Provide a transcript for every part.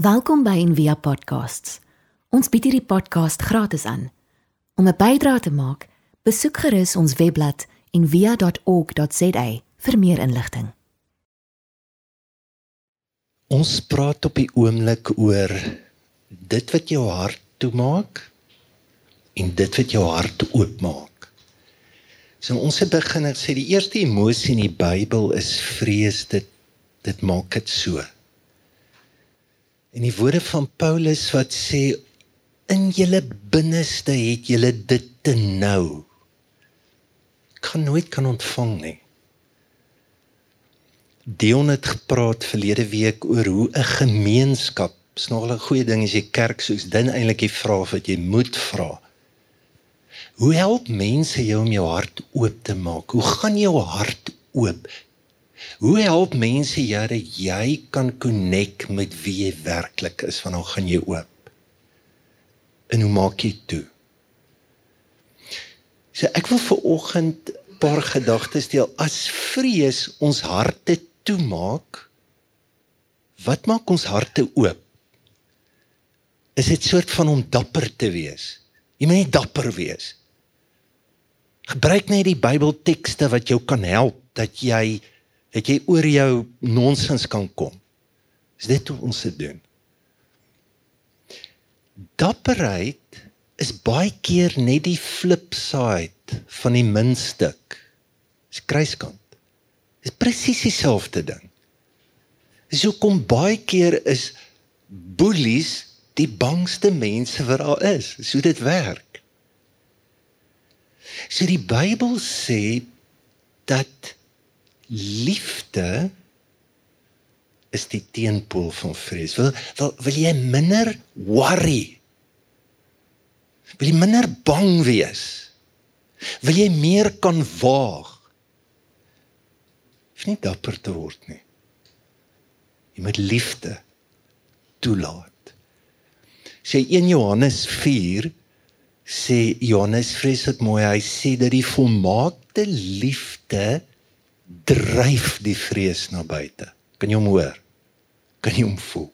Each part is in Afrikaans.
Welkom by Envia Podcasts. Ons bied hierdie podcast gratis aan. Om 'n bydrae te maak, besoek gerus ons webblad en via.org.za vir meer inligting. Ons praat op die oomblik oor dit wat jou hart toemaak en dit wat jou hart oopmaak. So ons het begin en sê die eerste emosie in die Bybel is vrees dit dit maak dit so. En die woorde van Paulus wat sê in julle binneste het julle dit te nou. Kan nooit kan ontvang nie. Dion het gepraat verlede week oor hoe 'n gemeenskap, snaal 'n goeie ding as jy kerk soos din eintlik die vraag wat jy moet vra. Hoe help mense jou om jou hart oop te maak? Hoe gaan jou hart oop? Hoe help mense dat jy kan connect met wie jy werklik is wanneer gaan jy oop? En hoe maak jy toe? So ek wil vir oggend 'n paar gedagtes deel as vrees ons harte toemaak. Wat maak ons harte oop? Is dit soort van om dapper te wees? Jy moet nie dapper wees. Gebruik net die Bybeltekste wat jou kan help dat jy dat jy oor jou nonsens kan kom. Is dit hoe ons dit doen? Dapperheid is baie keer net die flip side van die muntstuk. Dis kruiskant. Dis presies dieselfde ding. Dis hoekom baie keer is boelies die bangste mense wat daar is. Hoe dit werk. So die Bybel sê dat liefde is die teenpool van vrees. Wil wil, wil jy minder worry? Wil jy minder bang wees? Wil jy meer kan waag? Is nie dapper te word nie. Jy moet liefde toelaat. Sê 1 Johannes 4 sê Johannes vreeslik mooi. Hy sê dat die volmaakte liefde dryf die vrees na buite. Kan jy hom hoor? Kan jy hom voel?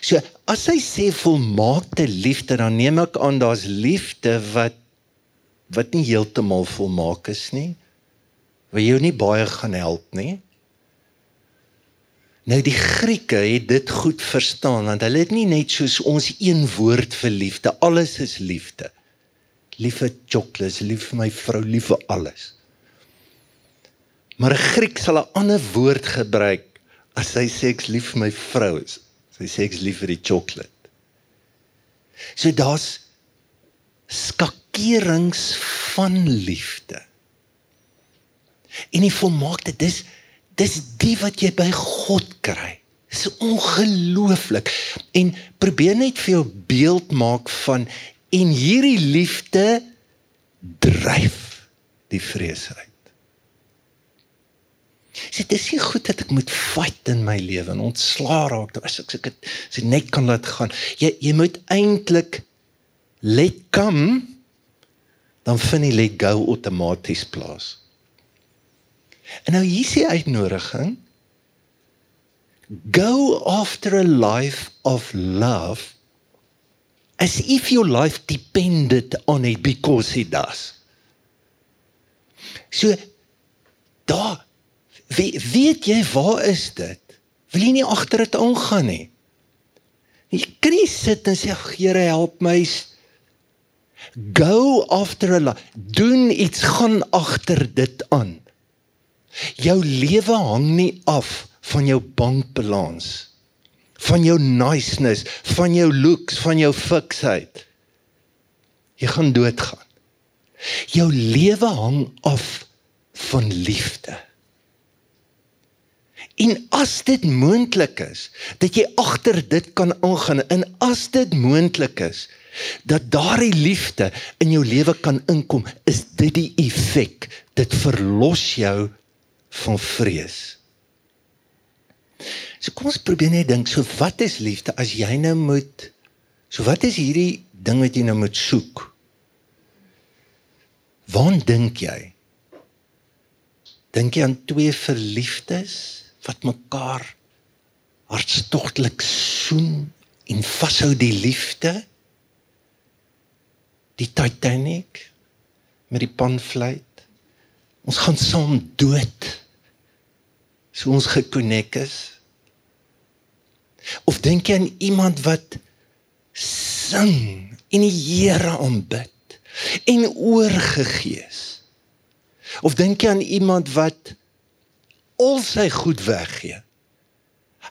So as hy sê volmaakte liefde, dan neem ek aan daar's liefde wat wat nie heeltemal volmaak is nie. Wat jou nie baie gaan help nie. Nou die Grieke het dit goed verstaan want hulle het nie net soos ons een woord vir liefde, alles is liefde. Lief vir chocolates, lief vir my vrou, lief vir alles. Maar 'n Griek sal 'n ander woord gebruik as hy sê ek's lief vir my vrou. Hy sê ek's lief vir die sjokolade. So daar's skakerings van liefde. En die volmaakte dis dis die wat jy by God kry. Dis ongelooflik. En probeer net vir jou beeld maak van en hierdie liefde dryf die vrees uit. Sê dis nie goed dat ek moet fight in my lewe en ontslaa raak as ek ek sê net kan laat gaan. Jy jy moet eintlik let come dan vind jy let go outomaties plaas. En nou hier is die uitnodiging go after a life of love as if your life depended on it because it does. So daar Wie, weet jy waar is dit? Wil jy nie agter dit aangaan nie? Jy kan nie sit en sê Here help my. Go after a doen iets gaan agter dit aan. Jou lewe hang nie af van jou bankbalans van jou niceness, van jou looks, van jou fiksheid. Jy gaan doodgaan. Jou lewe hang af van liefde. En as dit moontlik is dat jy agter dit kan aangaan en as dit moontlik is dat daardie liefde in jou lewe kan inkom, is dit die effek. Dit verlos jou van vrees. So kom ons probeer net dink, so wat is liefde as jy nou moet So wat is hierdie ding wat jy nou moet soek? Waar dink jy? Dink jy aan twee verliefdes? Wat mekaar hartstogtelik soen en vashou die liefde. Die Titanic met die panfluit. Ons gaan saam dood. So ons gekonnek is. Of dink jy aan iemand wat sing en die Here aanbid en oorgegee is? Of dink jy aan iemand wat al sy goed weggee?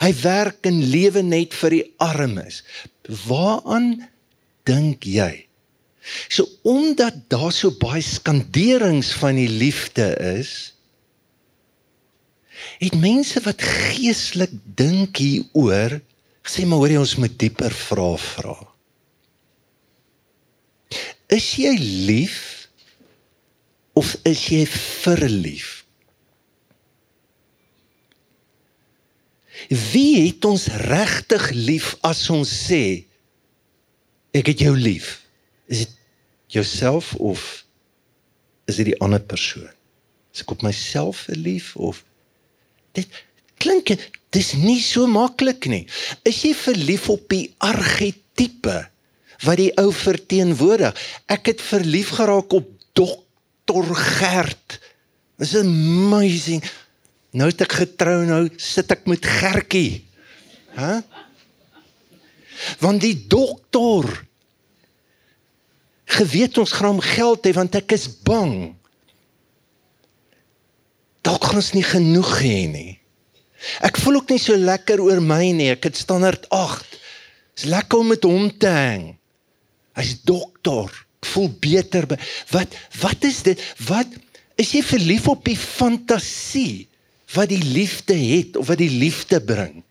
Hy werk en lewe net vir die armes. Waaraan dink jy? So omdat daar so baie skanderings van die liefde is, het mense wat geestelik dink hieroor gesê maar hoor jy ons moet dieper vra vra. Is jy lief of is jy verlief? Wie het ons regtig lief as ons sê ek het jou lief? Is dit jouself of is dit die ander persoon? Is ek op myself verlief of dit klink dis nie so maklik nie. Is jy verlief op die argetipe wat die ou verteenwoordig? Ek het verlief geraak op dokter Gert. Dis amazing. Nou het ek getrou nou sit ek met Gertjie. Hæ? Want die dokter geweet ons gaan hom geld hê want ek is bang. Dalk gaan ons nie genoeg hê nie. Ek voel ook nie so lekker oor my nie. Ek het standaard 8. Dis lekker om met hom te hang. Hy's dokter. Ek voel beter. Wat wat is dit? Wat is jy verlief op die fantasie? Wat die liefde het of wat die liefde bring.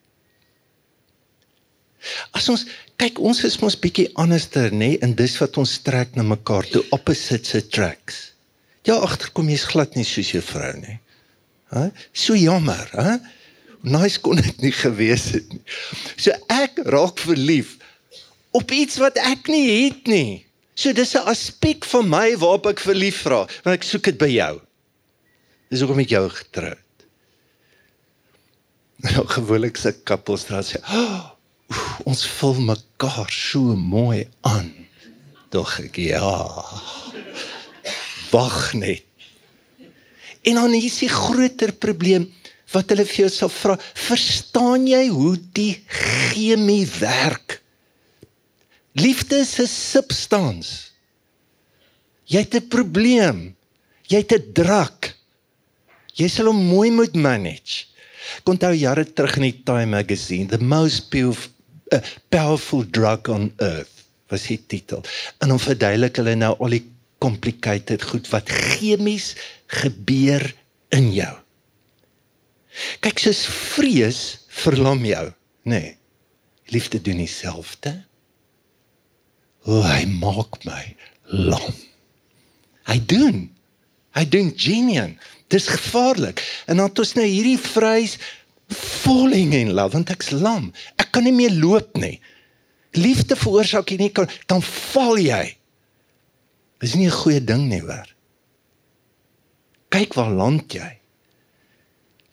As ons kyk, ons is mos bietjie anderster, nê, nee, en dis wat ons trek na mekaar toe, opposites attracts. Ja, agterkom jy's glad nie soos jou vrou nie. Hæ? So jammer, hè? Nice kon dit nie gewees het nie. So ek raak verlief op iets wat ek nie het nie. So dis 'n aspek van my waarop ek verlief raak, want ek soek dit by jou. Dis hoekom ek jou getrou. Nou gewoonlik se koppels dra sê, oh, "Ons vul mekaar so mooi aan." Dog ek, ja. Wag net. En dan is die groter probleem wat hulle vir jou sal vra, "Verstaan jy hoe die chemie werk?" Liefde is 'n substans. Jy het 'n probleem. Jy het 'n drak. Jy sal hom mooi moet manage. Ek onthou jare terug in die Time magazine, the most powerful, uh, powerful drug on earth was die titel. En hom verduidelik hulle nou al die complicated goed wat chemies gebeur in jou. Kyk, soos vrees verlam jou, nê? Nee, liefde doen dieselfde. O, hy maak my lam. Hy doen. Hy doen genien. Dis gevaarlik. En dan het ons nou hierdie vrees falling in love want ek's lam. Ek kan nie meer loop nie. Liefde veroorsaak jy nie kan dan val jy. Dis nie 'n goeie ding nie, hoor. Kyk waar land jy.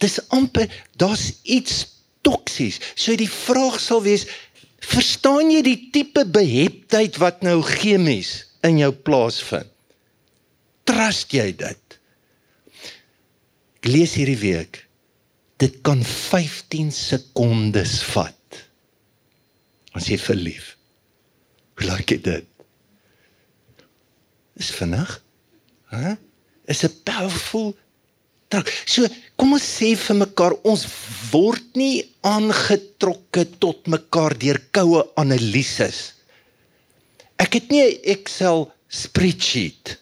Dis amper daar's iets toksies. So die vraag sal wees, verstaan jy die tipe beheptheid wat nou chemies in jou plaasvind? Trust jy dit? Ek lees hierdie week. Dit kan 15 sekondes vat. As jy verlief. Hoe lyk dit? Is vinnig? Hæ? Is 'n powerful druk. So, kom ons sê vir mekaar ons word nie aangetrokke tot mekaar deur koue analises. Ek het nie 'n Excel spreadsheet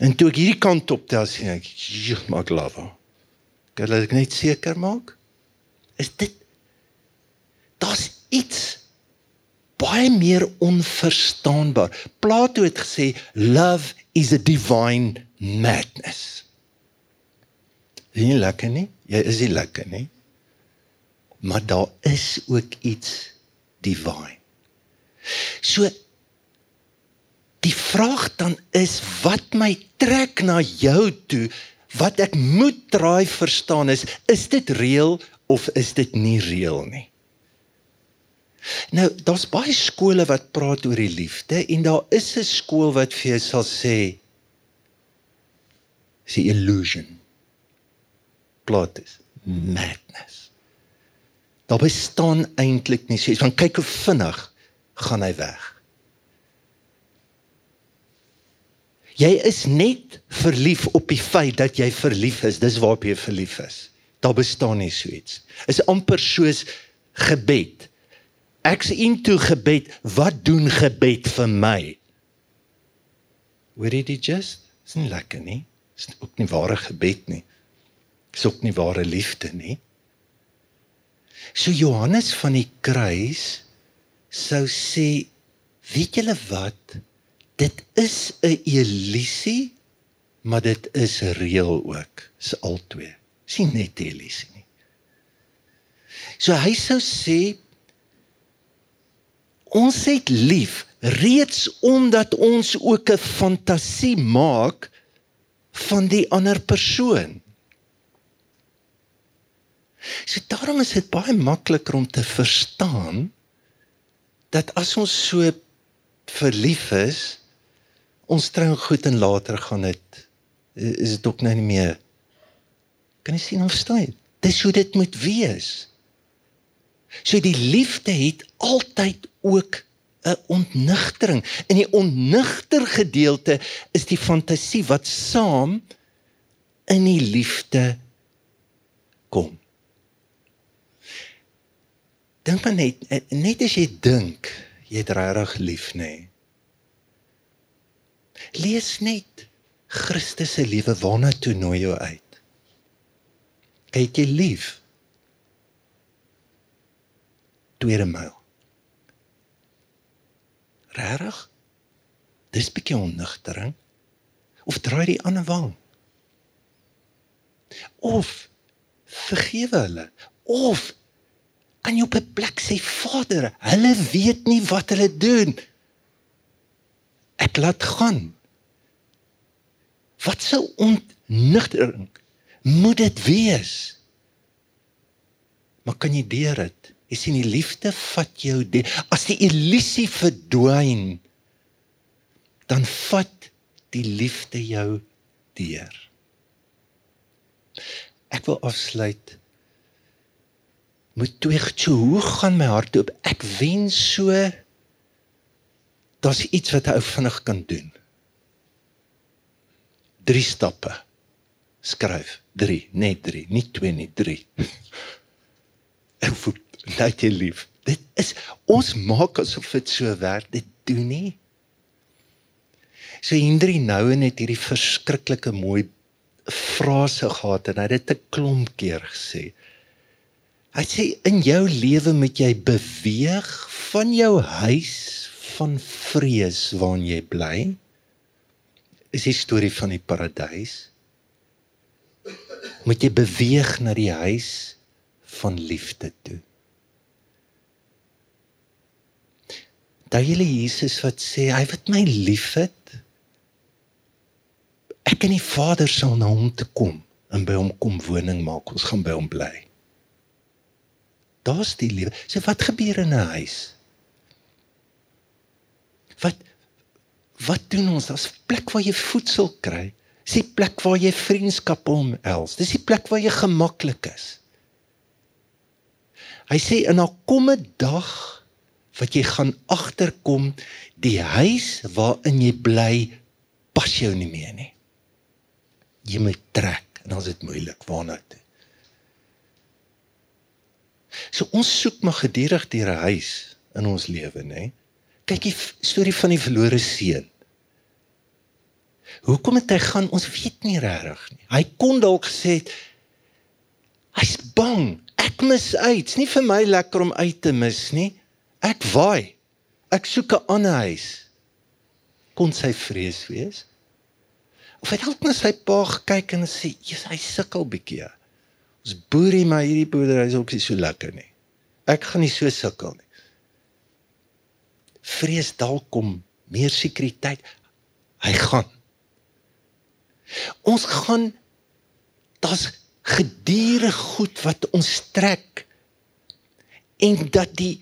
En toe ek hierdie kant op tel sien ek, "Jog, maak lava." Kan ek net seker maak? Is dit daar's iets baie meer onverstaanbaar. Plato het gesê, "Love is a divine madness." Is nie lekker nie? Jy is nie lekker nie. Maar daar is ook iets divine. So vraag dan is wat my trek na jou toe, wat ek moet draai verstaan is, is dit reël of is dit nie reël nie? Nou, daar's baie skole wat praat oor die liefde en daar is 'n skool wat vir jou sal sê is illusion. Plot is madness. Daar bestaan eintlik nie sê van kyk hoe vinnig gaan hy weg. Jy is net verlief op die feit dat jy verlief is. Dis waarop jy verlief is. Daar bestaan nie so iets. Is amper soos gebed. Ek's into gebed. Wat doen gebed vir my? Hoor jy dit just? Dis nie lekker nie. Dis ook nie ware gebed nie. Dis ook nie ware liefde nie. So Johannes van die kruis sou sê, weet julle wat? Dit is 'n illusie, maar dit is reël ook. Dis albei. Sien net 'n illusie nie. So hy sou sê ons het lief reeds omdat ons ook 'n fantasie maak van die ander persoon. So daarom is dit baie makliker om te verstaan dat as ons so verlief is, ons trou goed en later gaan dit is dit ook nou nie meer kan jy sien of verstaan? Dis hoe dit moet wees. So die liefde het altyd ook 'n ontnigtering. In die onnigter gedeelte is die fantasie wat saam in die liefde kom. Dink maar net net as jy dink jy het regtig lief nê. Nee. Lees net Christus se lewe waarna toe nooi jou uit. Kyk jy lief? tweede myl. Regtig? Dis bietjie onnigtering. Of draai die ander wang. Of vergewe hulle. Of kan jy op 'n plek sê Vader, hulle weet nie wat hulle doen. Ek laat gaan. Wat sou onnigtering moet dit wees? Maar kan jy deur dit? Jy sien die liefde vat jou die, as die illusie verdwyn dan vat die liefde jou deur. Ek wil afsluit met twee so hoe gaan my hart oop? Ek wens so daar's iets wat 'n ou vinnig kan doen. Drie stappe. Skryf 3, net 3, nie 2 nie, 3. Ek voel net jy lief. Dit is ons maak asof dit so werk, dit doen nie. So Hendri Nouwen het hierdie verskriklike mooi frase gehad en hy het dit 'n klomp keer gesê. Hy sê in jou lewe moet jy beweeg van jou huis van vrees waarin jy bly. Is die storie van die paradys. Moet jy beweeg na die huis van liefde toe. Daai hele Jesus wat sê hy wat my liefhet ek en die Vader sal na hom toe kom en by hom kom woning maak. Ons gaan by hom bly. Daar's die liefde. So wat gebeur in 'n huis? Wat wat doen ons? Daar's 'n plek waar jy voedsel kry. Dis die plek waar jy vriendskap omhels. Dis die plek waar jy gemaklik is. Hy sê en daar kom 'n dag wat jy gaan agterkom die huis waarin jy bly pas jou nie meer nie. Jy moet trek en dan is dit moeilik waarna toe. So ons soek maar gedurig deur 'n huis in ons lewe, nê? Kyk die storie van die verlore seun. Hoekom het hy gaan? Ons weet nie regtig nie. Hy kon dalk gesê het hy's bang. Ek mis uit. Dit's nie vir my lekker om uit te mis nie. Ek waai. Ek soek 'n ander huis. Kon sy vrees wees? Of het dalk net sy pa gekyk en sê, "Jesus, hy sukkel bietjie." Ons boerie maar hierdie boerdery is ook nie so lekker nie. Ek gaan nie so sukkel nie. Vrees dalk kom meer sekuriteit. Hy gaan. Ons gaan daar's gediere goed wat ons trek en dat die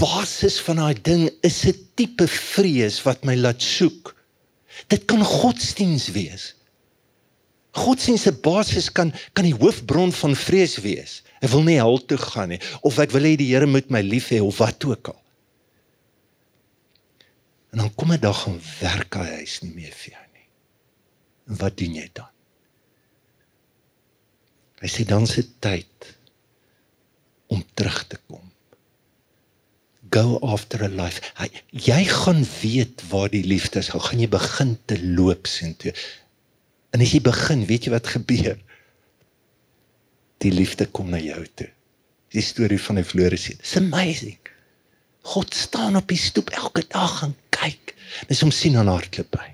basis van daai ding is 'n tipe vrees wat my laat soek. Dit kan godsdiens wees. Godsdiens se basis kan kan die hoofbron van vrees wees. Ek wil nie hel toe gaan nie of ek wil hê die Here moet my lief hê of wat ook al. En dan kom 'n dag en werk hy huis nie meer vir jou nie. En wat doen jy dan? Hy sê dan se tyd om terug te kom. Go after a life. Hy, jy gaan weet waar die liefde is. Gaan jy begin te loop sien toe. En as jy begin, weet jy wat gebeur? Die liefde kom na jou toe. Die storie van die verlore seun. It's amazing. God staan op die stoep elke dag en kyk. Dis om sien aan hartklop by.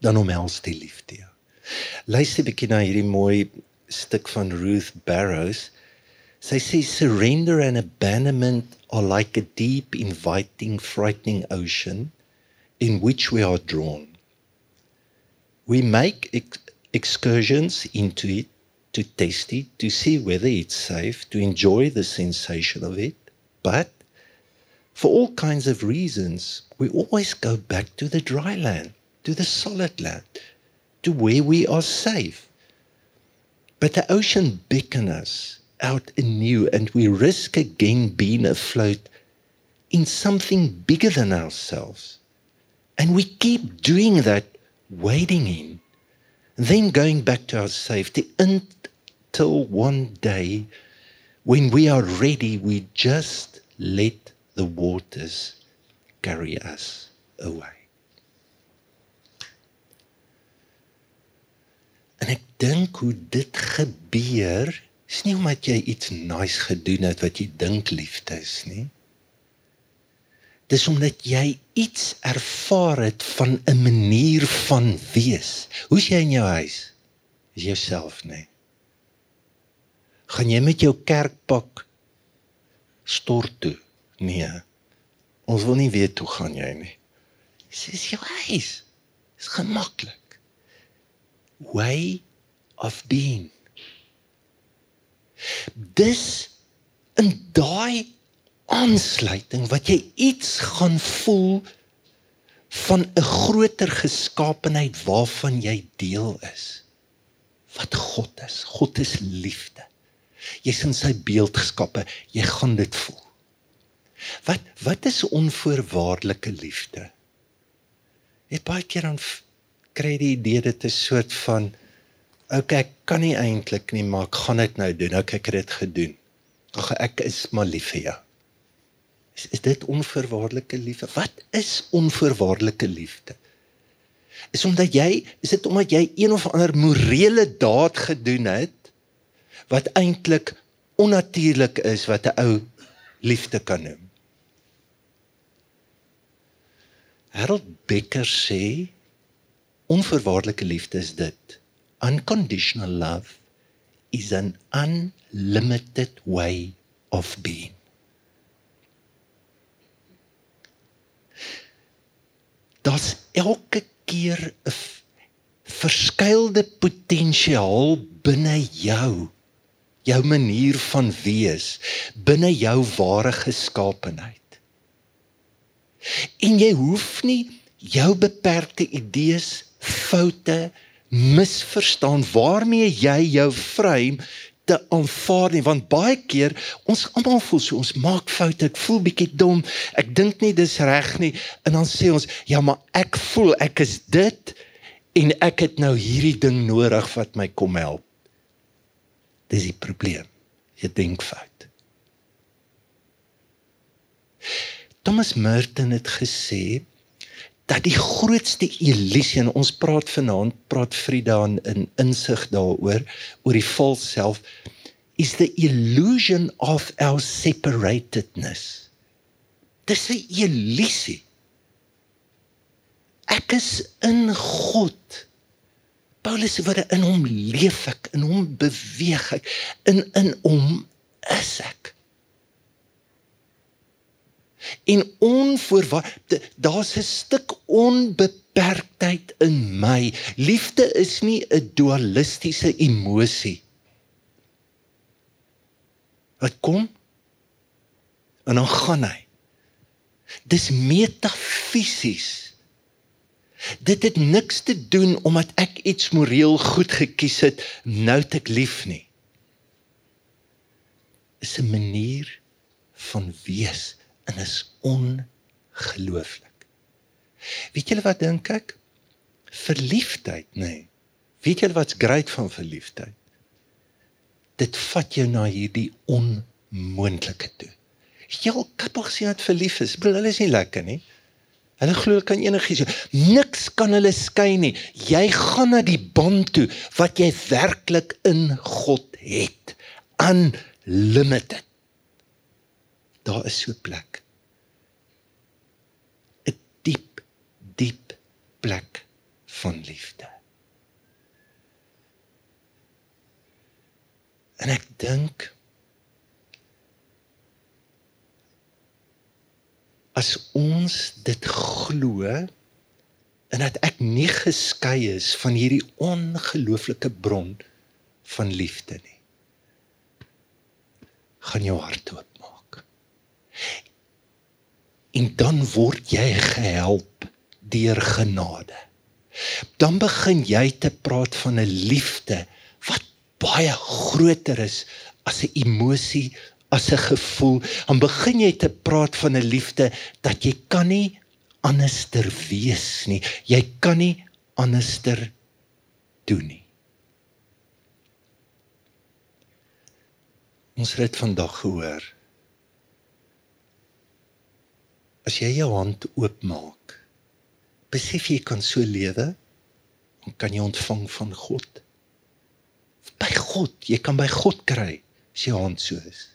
Dan omhels die liefde jou. Luister 'n bietjie na hierdie mooi stuk van Ruth Barrows. Sy sê surrender and abandonment are like a deep inviting frightening ocean in which we are drawn. We make ex excursions into it to test it, to see whether it's safe, to enjoy the sensation of it, but for all kinds of reasons, we always go back to the dry land, to the solid land, to where we are safe. But the ocean beckons us out anew, and we risk again being afloat in something bigger than ourselves. And we keep doing that, wading in, then going back to our safety until one day, when we are ready, we just let the waters carry us away. En ek dink hoe dit gebeur, is nie omdat jy iets nice gedoen het wat jy dink liefde is nie. Dis omdat jy iets ervaar het van 'n manier van wees. Hoe's jy in jou huis? Is jouself nê? Gaan jy met jou kerkpak stort toe? Nee. Ons wil nie weet hoe gaan jy nie. Dis jou huis. Dis gemaklik. Way of being. Dis in daai aansluiting wat jy iets gaan voel van 'n groter geskaapenheid waarvan jy deel is. Wat God is. God is liefde. Jy's in sy beeld geskape. Jy gaan dit voel. Wat wat is onvoorwaardelike liefde? Ek baie keer dan kry die idee dit is soort van okay, ek kan nie eintlik nie, maar ek gaan dit nou doen. Okay, ek het dit gedoen. Ag ek is maar lief vir jou. Is, is dit onvoorwaardelike liefde? Wat is onvoorwaardelike liefde? Is omdat jy, is dit omdat jy een of ander morele daad gedoen het wat eintlik onnatuurlik is wat 'n ou liefde kan noem. Harold Becker sê onvoorwaardelike liefde is dit. Unconditional love is an unlimited way of being. Das elke keer 'n verskuilde potensiaal binne jou jou manier van wees binne jou ware geskaapenheid En jy hoef nie jou beperkte idees, foute, misverstaan waarmee jy jou frame te aanvaar nie want baie keer ons almal voel so ons maak foute ek voel bietjie dom ek dink nie dis reg nie en dan sê ons ja maar ek voel ek is dit en ek het nou hierdie ding nodig wat my kom help. Dis die probleem jy dink fout Thomas Merton het gesê dat die grootste illusie en ons praat vanaand praat Frida in insig daaroor oor die vals self is the illusion of our separatedness. Dis 'n illusie. Ek is in God. Paulus sê wat in hom leef ek, in hom beweeg ek, in in hom is ek en onvoorwaar daar's 'n stuk onbeperktheid in my. Liefde is nie 'n dualistiese emosie. Wat kom? En dan gaan hy. Dis metafisies. Dit het niks te doen omdat ek iets moreel goed gekies het, nou te ek lief nie. Is 'n manier van wees en is ongelooflik. Weet julle wat dink ek? Verliefdheid, nê. Nee. Weet julle wat's great van verliefdheid? Dit vat jou na hierdie onmoontlike toe. Jy al kappel gesien dat verlief is, bedoel hulle is nie lekker nie. Hulle glo kan enigiets. Niks kan hulle skei nie. Jy gaan na die band toe wat jy werklik in God het. Unlimited. Daar is so 'n plek. 'n Diep, diep plek van liefde. En ek dink as ons dit glo en dat ek nie geskei is van hierdie ongelooflike bron van liefde nie gaan jou hart oopmaak en dan word jy gehelp deur genade dan begin jy te praat van 'n liefde wat baie groter is as 'n emosie as 'n gevoel, dan begin jy te praat van 'n liefde dat jy kan nie anderster wees nie. Jy kan nie anderster doen nie. Ons het vandag gehoor as jy jou hand oopmaak, besef jy kan so lewe, dan kan jy ontvang van God. By God, jy kan by God kry as jy hand so is.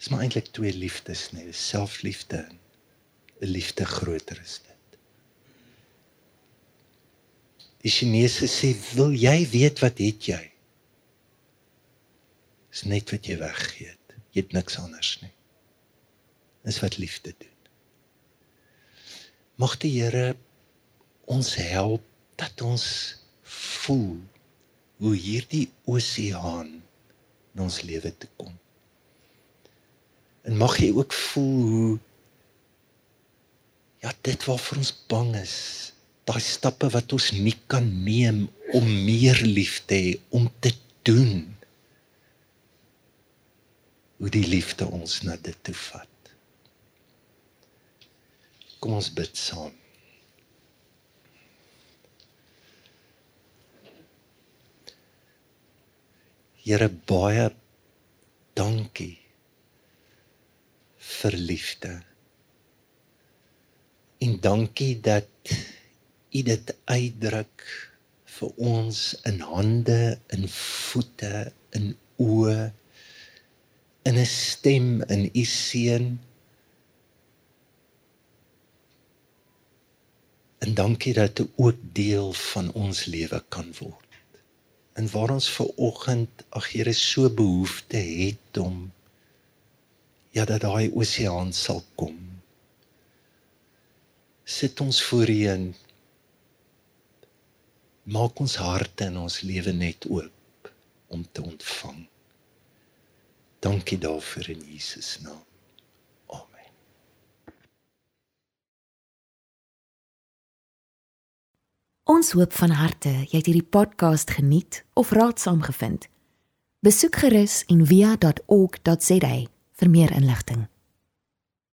is maar eintlik twee liefdes nê, nee, selfliefde en 'n liefde groter is dit. Die Chinese sê, "Wil jy weet wat het jy?" Is net wat jy weggee. Jy het niks anders nie. Dis wat liefde doen. Mag die Here ons help dat ons voel hoe hierdie oseaan in ons lewe te kom. En mag jy ook voel hoe ja, dit waarvoor ons bang is, daai stappe wat ons nie kan neem om meer lief te hê, om te doen. Hoe die liefde ons na dit toe vat. Kom ons bid saam. Here baie dankie vir liefde. En dankie dat U dit uitdruk vir ons in hande, in voete, in oë, in 'n stem in U seun. En dankie dat dit ook deel van ons lewe kan word. En waar ons ver oggend ag Here so behoefte het om ja dat daai oseaan sal kom. Sit ons voorheen. Maak ons harte en ons lewe net oop om te ontvang. Dankie daarvoor in Jesus naam. Amen. Ons hoop van harte jy het hierdie podcast geniet of raadsaam gevind. Besoek gerus en via.ok.za vir meer inligting.